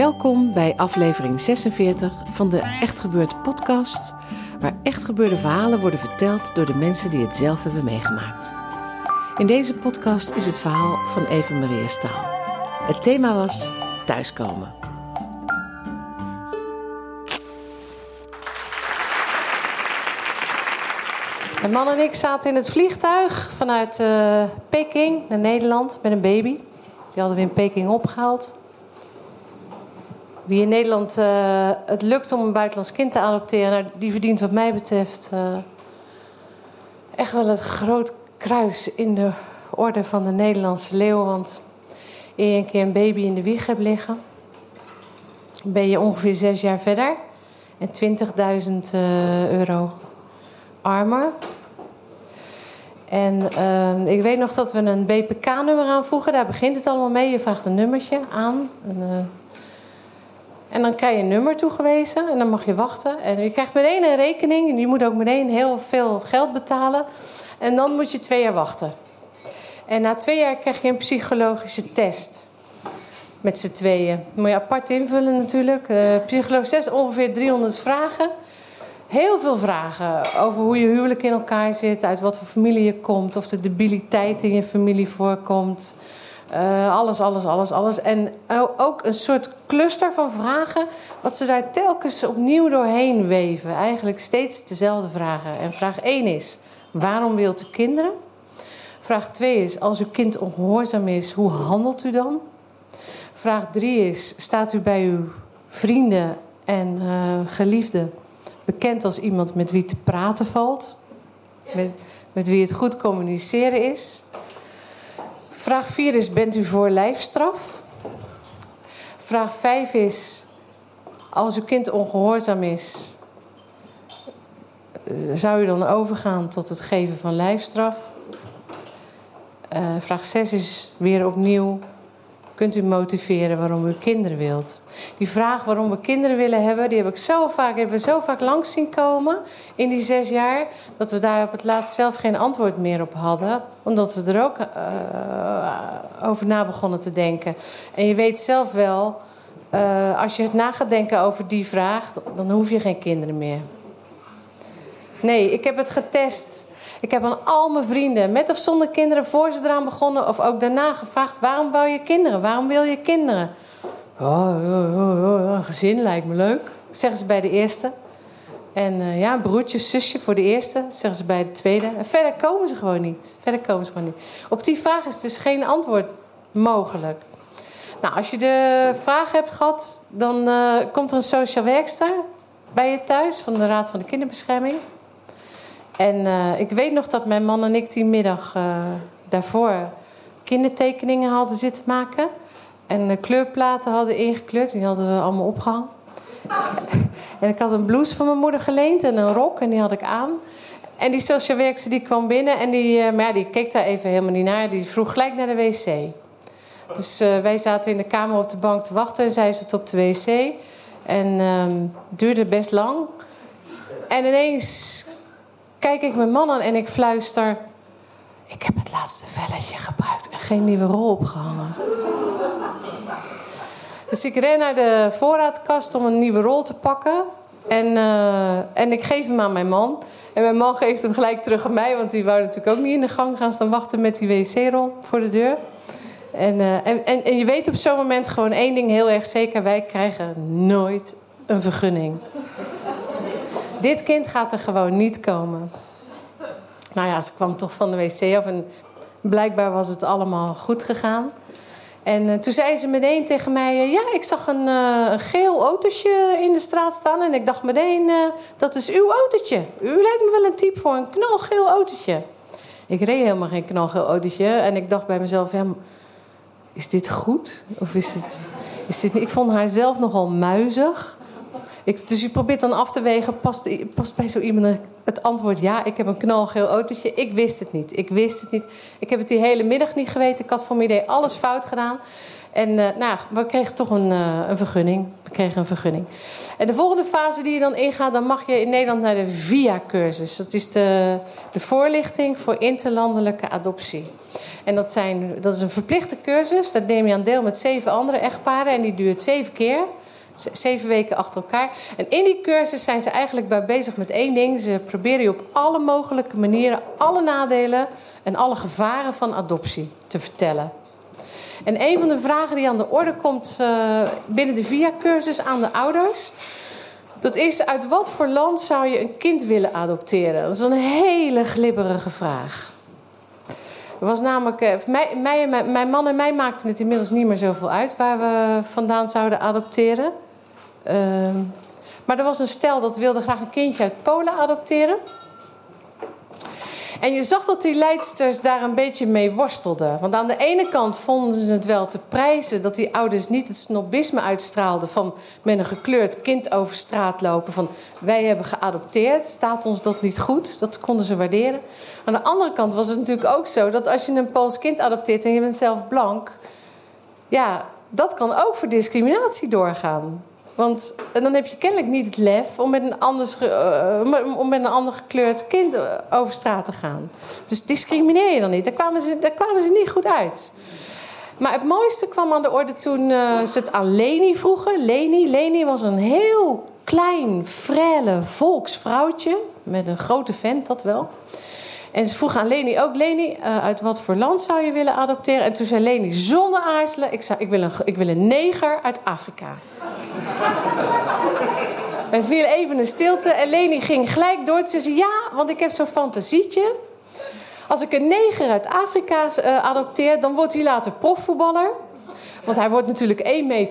Welkom bij aflevering 46 van de Echt Gebeurd podcast, waar echt gebeurde verhalen worden verteld door de mensen die het zelf hebben meegemaakt. In deze podcast is het verhaal van Eva Maria Staal. Het thema was thuiskomen. Mijn man en ik zaten in het vliegtuig vanuit uh, Peking naar Nederland met een baby. Die hadden we in Peking opgehaald. Wie in Nederland uh, het lukt om een buitenlands kind te adopteren, nou, die verdient wat mij betreft uh, echt wel het groot kruis in de orde van de Nederlandse leeuw. Want eer je een keer een baby in de wieg hebt liggen, ben je ongeveer zes jaar verder en 20.000 uh, euro armer. En ik weet nog dat we een BPK-nummer aanvoegen. Daar begint het allemaal mee. Je vraagt een nummertje aan. En, uh, en, dan krijg je een nummer toegewezen. En dan mag je wachten. En je krijgt meteen een rekening. En je moet ook meteen heel veel geld betalen. En dan moet je twee jaar wachten. En na twee jaar krijg je een psychologische test. Met z'n tweeën. Moet je apart invullen natuurlijk. Uh, psychologische test, ongeveer 300 vragen heel veel vragen over hoe je huwelijk in elkaar zit, uit wat voor familie je komt, of de debiliteit in je familie voorkomt. Uh, alles, alles, alles, alles. En ook een soort cluster van vragen, wat ze daar telkens opnieuw doorheen weven. Eigenlijk steeds dezelfde vragen. En vraag 1 is: waarom wilt u kinderen? Vraag 2 is: als uw kind ongehoorzaam is, hoe handelt u dan? Vraag 3 is: staat u bij uw vrienden en uh, geliefden bekend als iemand met wie te praten valt, met, met wie het goed communiceren is. Vraag 4 is: bent u voor lijfstraf? Vraag 5 is: als uw kind ongehoorzaam is, zou u dan overgaan tot het geven van lijfstraf? Uh, vraag 6 is weer opnieuw: kunt u motiveren waarom u kinderen wilt? Die vraag waarom we kinderen willen hebben, die heb ik zo vaak, hebben we zo vaak langs zien komen in die zes jaar, dat we daar op het laatst zelf geen antwoord meer op hadden, omdat we er ook uh, over na begonnen te denken. En je weet zelf wel, uh, als je het na gaat denken over die vraag, dan hoef je geen kinderen meer. Nee, ik heb het getest. Ik heb aan al mijn vrienden, met of zonder kinderen, voor ze eraan begonnen, of ook daarna gevraagd: waarom wou je kinderen? Waarom wil je kinderen? Oh, oh, oh, oh, een gezin lijkt me leuk, zeggen ze bij de eerste. En uh, ja, broertje, zusje voor de eerste, zeggen ze bij de tweede. En verder komen ze gewoon niet. Verder komen ze gewoon niet. Op die vraag is dus geen antwoord mogelijk. Nou, als je de vraag hebt gehad, dan uh, komt er een social werkster bij je thuis van de Raad van de Kinderbescherming. En uh, ik weet nog dat mijn man en ik die middag daarvoor kindertekeningen hadden zitten maken. En kleurplaten hadden ingekleurd. Die hadden we allemaal opgehangen. En ik had een blouse van mijn moeder geleend en een rok. En die had ik aan. En die social werkster die kwam binnen. En die, maar ja, die keek daar even helemaal niet naar. Die vroeg gelijk naar de wc. Dus wij zaten in de kamer op de bank te wachten. En zij zat op de wc. En het duurde best lang. En ineens kijk ik mijn man aan en ik fluister... Ik heb het laatste velletje gebruikt en geen nieuwe rol opgehangen. Dus ik ren naar de voorraadkast om een nieuwe rol te pakken. En, uh, en ik geef hem aan mijn man. En mijn man geeft hem gelijk terug aan mij, want die wou natuurlijk ook niet in de gang gaan staan wachten met die wc-rol voor de deur. En, uh, en, en, en, je weet op zo'n moment gewoon één ding heel erg zeker: wij krijgen nooit een vergunning. Dit kind gaat er gewoon niet komen. Nou ja, ze kwam toch van de wc af en blijkbaar was het allemaal goed gegaan. En uh, toen zei ze meteen tegen mij: uh, Ja, ik zag een, uh, een, geel autootje in de straat staan. En ik dacht meteen: Dat is uw autootje. U lijkt me wel een type voor een knalgeel autootje. Ik reed helemaal geen knalgeel autootje. En ik dacht bij mezelf: ja, Is dit goed? Of is dit, is dit niet? Ik vond haar zelf nogal muizig. Ik, dus je probeert dan af te wegen: past, past bij zo iemand het antwoord ja, ik heb een knalgeel autootje. Ik wist het niet. Ik wist het niet. Ik heb het die hele middag niet geweten. Ik had voor mijn idee alles fout gedaan. En uh, nou, we kregen toch een, uh, een vergunning. We kregen een vergunning. En de volgende fase die je dan ingaat, dan mag je in Nederland naar de VIA-cursus. Dat is de, de voorlichting voor interlandelijke adoptie. En dat, zijn, dat is een verplichte cursus. Dat neem je aan deel met zeven andere echtparen. En die duurt zeven keer. Zeven weken achter elkaar. En in die cursus zijn ze eigenlijk bij bezig met één ding. Ze proberen je op alle mogelijke manieren alle nadelen en alle gevaren van adoptie te vertellen. En een van de vragen die aan de orde komt uh, binnen de VIA-cursus aan de ouders. Dat is uit wat voor land zou je een kind willen adopteren? Dat is een hele glibberige vraag. Was namelijk, uh, mij, mij, mijn, mijn man en mij maakten het inmiddels niet meer zoveel uit waar we vandaan zouden adopteren. Uh, maar er was een stel dat wilde graag een kindje uit Polen adopteren. En je zag dat die leidsters daar een beetje mee worstelden. Want aan de ene kant vonden ze het wel te prijzen dat die ouders niet het snobisme uitstraalden van met een gekleurd kind over straat lopen. Van wij hebben geadopteerd, staat ons dat niet goed? Dat konden ze waarderen. Aan de andere kant was het natuurlijk ook zo dat als je een Pools kind adopteert en je bent zelf blank, ja, dat kan ook voor discriminatie doorgaan. Want dan heb je kennelijk niet het lef om met een, anders, uh, om met een ander gekleurd kind eh, over straat te gaan. Dus discrimineer je dan niet. Daar kwamen ze, daar kwamen ze niet goed uit. Maar het mooiste kwam aan de orde toen uh, ze het aan Leni vroegen. Leni, Leni was een heel klein, frêle volksvrouwtje. Met een grote vent, dat wel. En ze vroeg aan Leni ook: Leni, uh, uit wat voor land zou je willen adopteren? En toen zei Leni zonder aarzelen: Ik, zou, ik, wil, een, ik wil een neger uit Afrika. Er viel even een stilte en Leni ging gelijk door. Ze zei: Ja, want ik heb zo'n fantasietje. Als ik een neger uit Afrika uh, adopteer, dan wordt hij later profvoetballer. Want hij wordt natuurlijk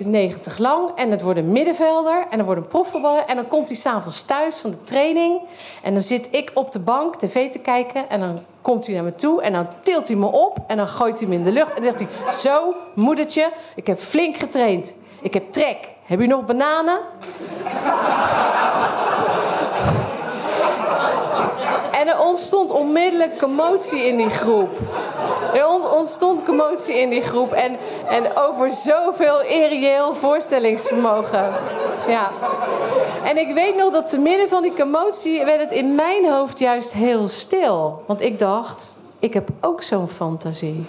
1,90 meter lang. En het wordt een middenvelder. En dan wordt een profvoetballer. En dan komt hij s'avonds thuis van de training. En dan zit ik op de bank tv te kijken. En dan komt hij naar me toe. En dan tilt hij me op. En dan gooit hij me in de lucht. En dan zegt hij: Zo, moedertje, ik heb flink getraind. Ik heb trek. Heb je nog bananen? En er ontstond onmiddellijk commotie in die groep. Er ontstond commotie in die groep. En, en over zoveel irreëel voorstellingsvermogen. Ja. En ik weet nog dat te midden van die commotie werd het in mijn hoofd juist heel stil. Want ik dacht, ik heb ook zo'n fantasie.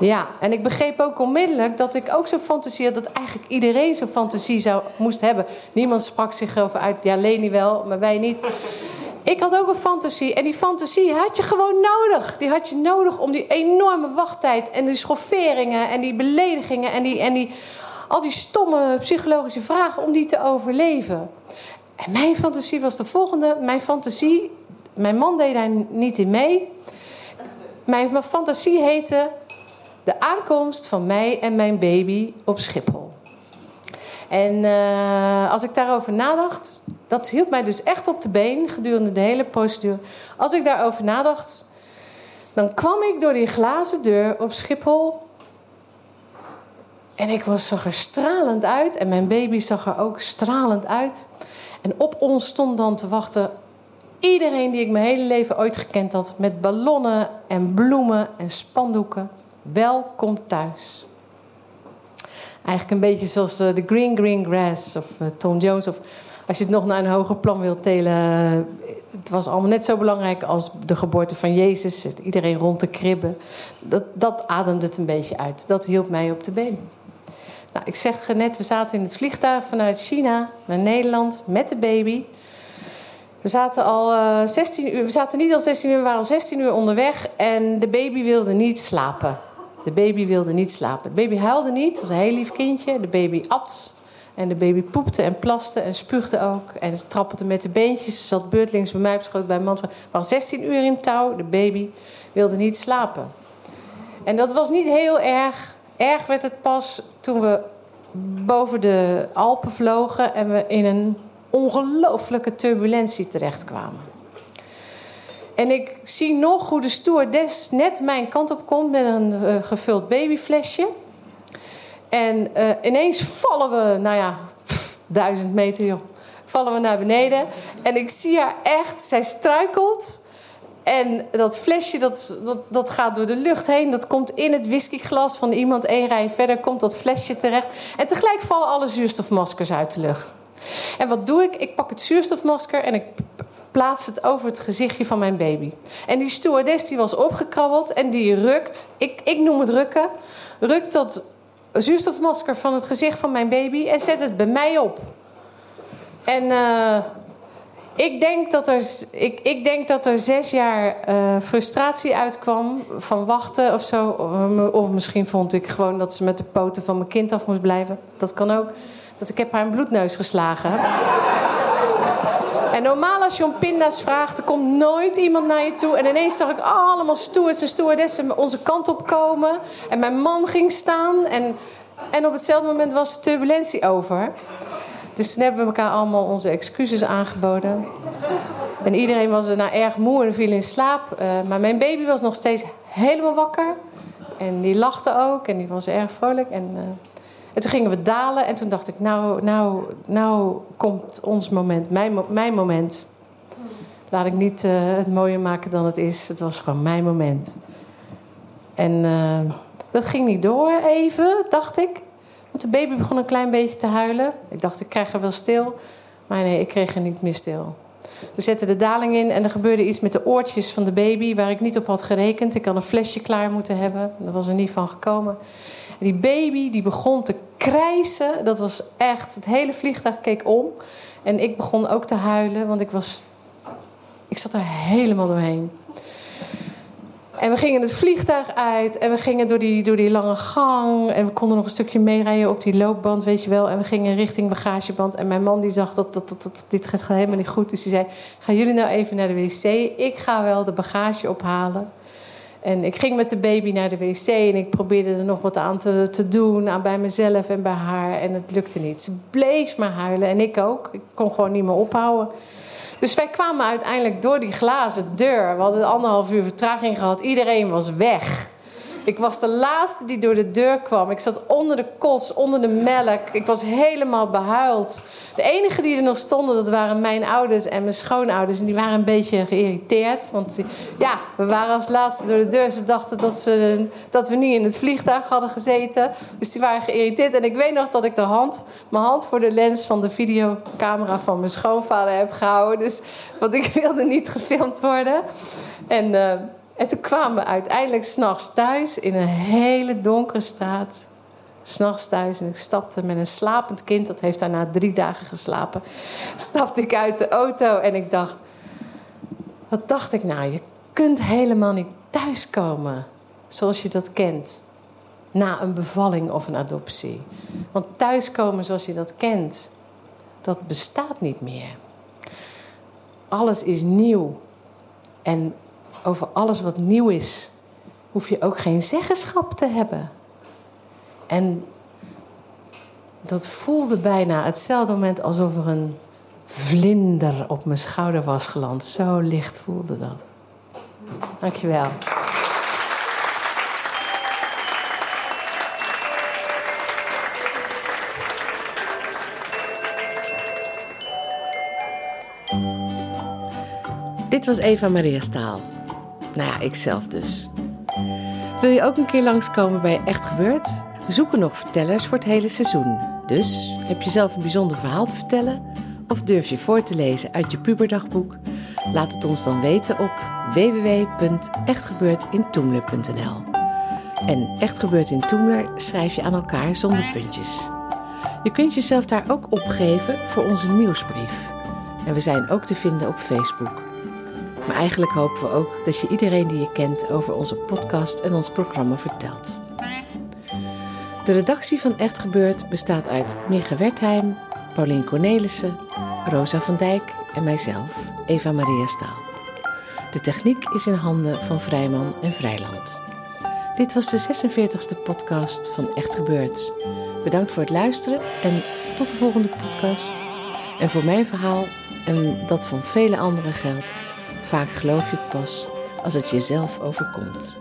Ja, en ik begreep ook onmiddellijk dat ik ook zo'n fantasie had... dat eigenlijk iedereen zo'n fantasie zou, moest hebben. Niemand sprak zich erover uit. Ja, Leni wel, maar wij niet. Ik had ook een fantasie. En die fantasie had je gewoon nodig. Die had je nodig om die enorme wachttijd en die schofferingen en die beledigingen en, die, en die, al die stomme psychologische vragen om die te overleven. En mijn fantasie was de volgende. Mijn fantasie, mijn man deed daar niet in mee. Mijn, fantasie heette de aankomst van mij en mijn baby op Schiphol. En uh, als ik daarover nadacht, dat hield mij dus echt op de been gedurende de hele procedure. Als ik daarover nadacht, dan kwam ik door die glazen deur op Schiphol. En ik was, zag er stralend uit en mijn baby zag er ook stralend uit. En op ons stond dan te wachten iedereen die ik mijn hele leven ooit gekend had, met ballonnen en bloemen en spandoeken. Welkom thuis. Eigenlijk een beetje zoals de uh, Green Green Grass of uh, Tom Jones. Of als je het nog naar een hoger plan wilt telen. Het was allemaal net zo belangrijk als de geboorte van Jezus. Iedereen rond de kribben. Dat, dat ademde het een beetje uit. Dat hielp mij op de been. Nou, ik zeg net, we zaten in het vliegtuig vanuit China naar Nederland met de baby. We zaten al uh, 16 uur. We zaten niet al 16 uur, we waren al 16 uur onderweg. En de baby wilde niet slapen. De baby wilde niet slapen. De baby huilde niet, was een heel lief kindje. De baby at en de baby poepte en plaste en spuugde ook. En ze trappelde met de beentjes. Ze zat beurtelings bij mij op schoot bij man. We waren 16 uur in touw. De baby wilde niet slapen. En dat was niet heel erg. Erg werd het pas toen we boven de Alpen vlogen... en we in een ongelooflijke turbulentie terechtkwamen. En ik zie nog hoe de stewardess net mijn kant op komt met een uh, gevuld babyflesje. En uh, ineens vallen we, nou ja, pff, duizend meter joh, vallen we naar beneden. En ik zie haar echt, zij struikelt. En dat flesje dat, dat, dat gaat door de lucht heen. Dat komt in het whiskyglas van iemand één rij verder. Komt dat flesje terecht. En tegelijk vallen alle zuurstofmaskers uit de lucht. En wat doe ik? Ik pak het zuurstofmasker en ik plaatst het over het gezichtje van mijn baby. En die stewardess die was opgekrabbeld en die rukt, ik, ik noem het rukken, rukt dat zuurstofmasker van het gezicht van mijn baby en zet het bij mij op. En uh, ik, denk dat er, ik, ik denk dat er zes jaar uh, frustratie uitkwam van wachten of zo. Of misschien vond ik gewoon dat ze met de poten van mijn kind af moest blijven. Dat kan ook. Dat ik heb haar een bloedneus geslagen. En normaal als je om pinda's vraagt, er komt nooit iemand naar je toe. En ineens zag ik allemaal stewards en stewardessen onze kant op komen. En mijn man ging staan. En, en op hetzelfde moment was de turbulentie over. Dus toen hebben we elkaar allemaal onze excuses aangeboden. En iedereen was daarna erg moe en viel in slaap. Uh, maar mijn baby was nog steeds helemaal wakker. En die lachte ook en die was erg vrolijk. En, uh, en toen gingen we dalen en toen dacht ik, nou, nou, nou komt ons moment, mijn, mijn moment. Laat ik niet uh, het mooier maken dan het is. Het was gewoon mijn moment. En dat ging niet door even, dacht ik. Want de baby begon een klein beetje te huilen. Ik dacht, ik krijg er wel stil. Maar nee, ik kreeg er niet meer stil. We zetten de daling in en er gebeurde iets met de oortjes van de baby... waar ik niet op had gerekend. Ik had een flesje klaar moeten hebben. Daar was er niet van gekomen. Die baby die begon te krijsen. Dat was echt... Het hele vliegtuig keek om. En ik begon ook te huilen, want ik was... Ik zat er helemaal doorheen. En we gingen het vliegtuig uit en we gingen door die, door die lange gang. En we konden nog een stukje meerijden op die loopband, weet je wel. En we gingen richting bagageband. En mijn man die zag dat, dat, dat, dat dit gaat helemaal niet goed. Dus die zei, gaan jullie nou even naar de wc? Ik ga wel de bagage ophalen. En ik ging met de baby naar de wc en ik probeerde er nog wat aan te, te doen. Aan bij mezelf en bij haar. En het lukte niet. Ze bleef maar huilen en ik ook. Ik kon gewoon niet meer ophouden. Dus wij kwamen uiteindelijk door die glazen deur. We hadden anderhalf uur vertraging gehad. Iedereen was weg. Ik was de laatste die door de deur kwam. Ik zat onder de kots, onder de melk. Ik was helemaal behuild. De enige die er nog stonden, dat waren mijn ouders en mijn schoonouders. En die waren een beetje geïrriteerd. Want ja, we waren als laatste door de deur. Ze dachten dat, ze, dat we niet in het vliegtuig hadden gezeten. Dus die waren geïrriteerd. En ik weet nog dat ik de hand, mijn hand voor de lens van de videocamera van mijn schoonvader heb gehouden. Dus, want ik wilde niet gefilmd worden. En... Uh, en toen kwamen we uiteindelijk s'nachts thuis in een hele donkere straat. S'nachts thuis en ik stapte met een slapend kind, dat heeft daarna drie dagen geslapen. Stapte ik uit de auto en ik dacht: wat dacht ik nou? Je kunt helemaal niet thuiskomen zoals je dat kent. Na een bevalling of een adoptie. Want thuiskomen zoals je dat kent, dat bestaat niet meer. Alles is nieuw. En over alles wat nieuw is, hoef je ook geen zeggenschap te hebben. En dat voelde bijna hetzelfde moment alsof er een vlinder op mijn schouder was geland. Zo licht voelde dat. Dankjewel. Dit was Eva Maria Staal. Nou ja, ikzelf dus. Wil je ook een keer langskomen bij Echt Gebeurd? We zoeken nog vertellers voor het hele seizoen. Dus heb je zelf een bijzonder verhaal te vertellen? Of durf je voor te lezen uit je puberdagboek? Laat het ons dan weten op www.echtgebeurdintoemler.nl En Echt Gebeurd in Toemler schrijf je aan elkaar zonder puntjes. Je kunt jezelf daar ook opgeven voor onze nieuwsbrief. En we zijn ook te vinden op Facebook. Maar eigenlijk hopen we ook dat je iedereen die je kent over onze podcast en ons programma vertelt. De redactie van Echt Gebeurd bestaat uit Mieke Wertheim, Paulien Cornelissen, Rosa van Dijk en mijzelf, Eva Maria Staal. De techniek is in handen van Vrijman en Vrijland. Dit was de 46e podcast van Echt Gebeurd. Bedankt voor het luisteren en tot de volgende podcast. En voor mijn verhaal en dat van vele anderen geldt Vaak geloof je het pas als het jezelf overkomt.